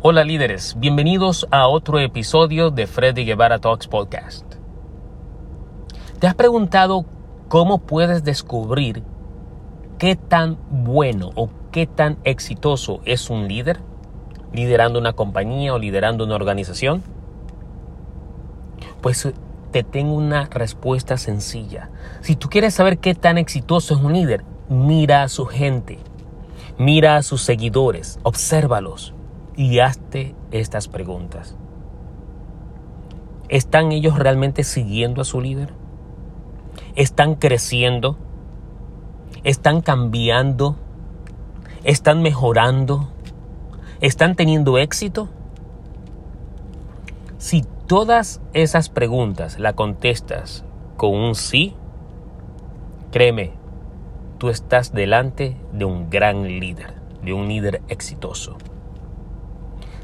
Hola líderes, bienvenidos a otro episodio de Freddy Guevara Talks Podcast. ¿Te has preguntado cómo puedes descubrir qué tan bueno o qué tan exitoso es un líder? ¿Liderando una compañía o liderando una organización? Pues te tengo una respuesta sencilla. Si tú quieres saber qué tan exitoso es un líder, mira a su gente, mira a sus seguidores, obsérvalos y hazte estas preguntas. ¿Están ellos realmente siguiendo a su líder? ¿Están creciendo? ¿Están cambiando? ¿Están mejorando? ¿Están teniendo éxito? Si todas esas preguntas la contestas con un sí, créeme, tú estás delante de un gran líder, de un líder exitoso.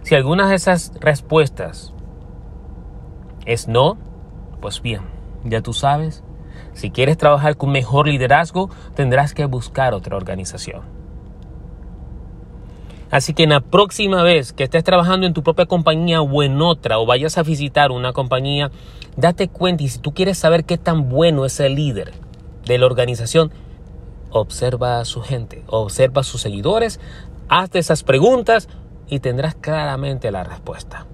Si algunas de esas respuestas es no, pues bien, ya tú sabes, si quieres trabajar con mejor liderazgo, tendrás que buscar otra organización. Así que en la próxima vez que estés trabajando en tu propia compañía o en otra, o vayas a visitar una compañía, date cuenta y si tú quieres saber qué tan bueno es el líder de la organización, observa a su gente, observa a sus seguidores, hazte esas preguntas, y tendrás claramente la respuesta.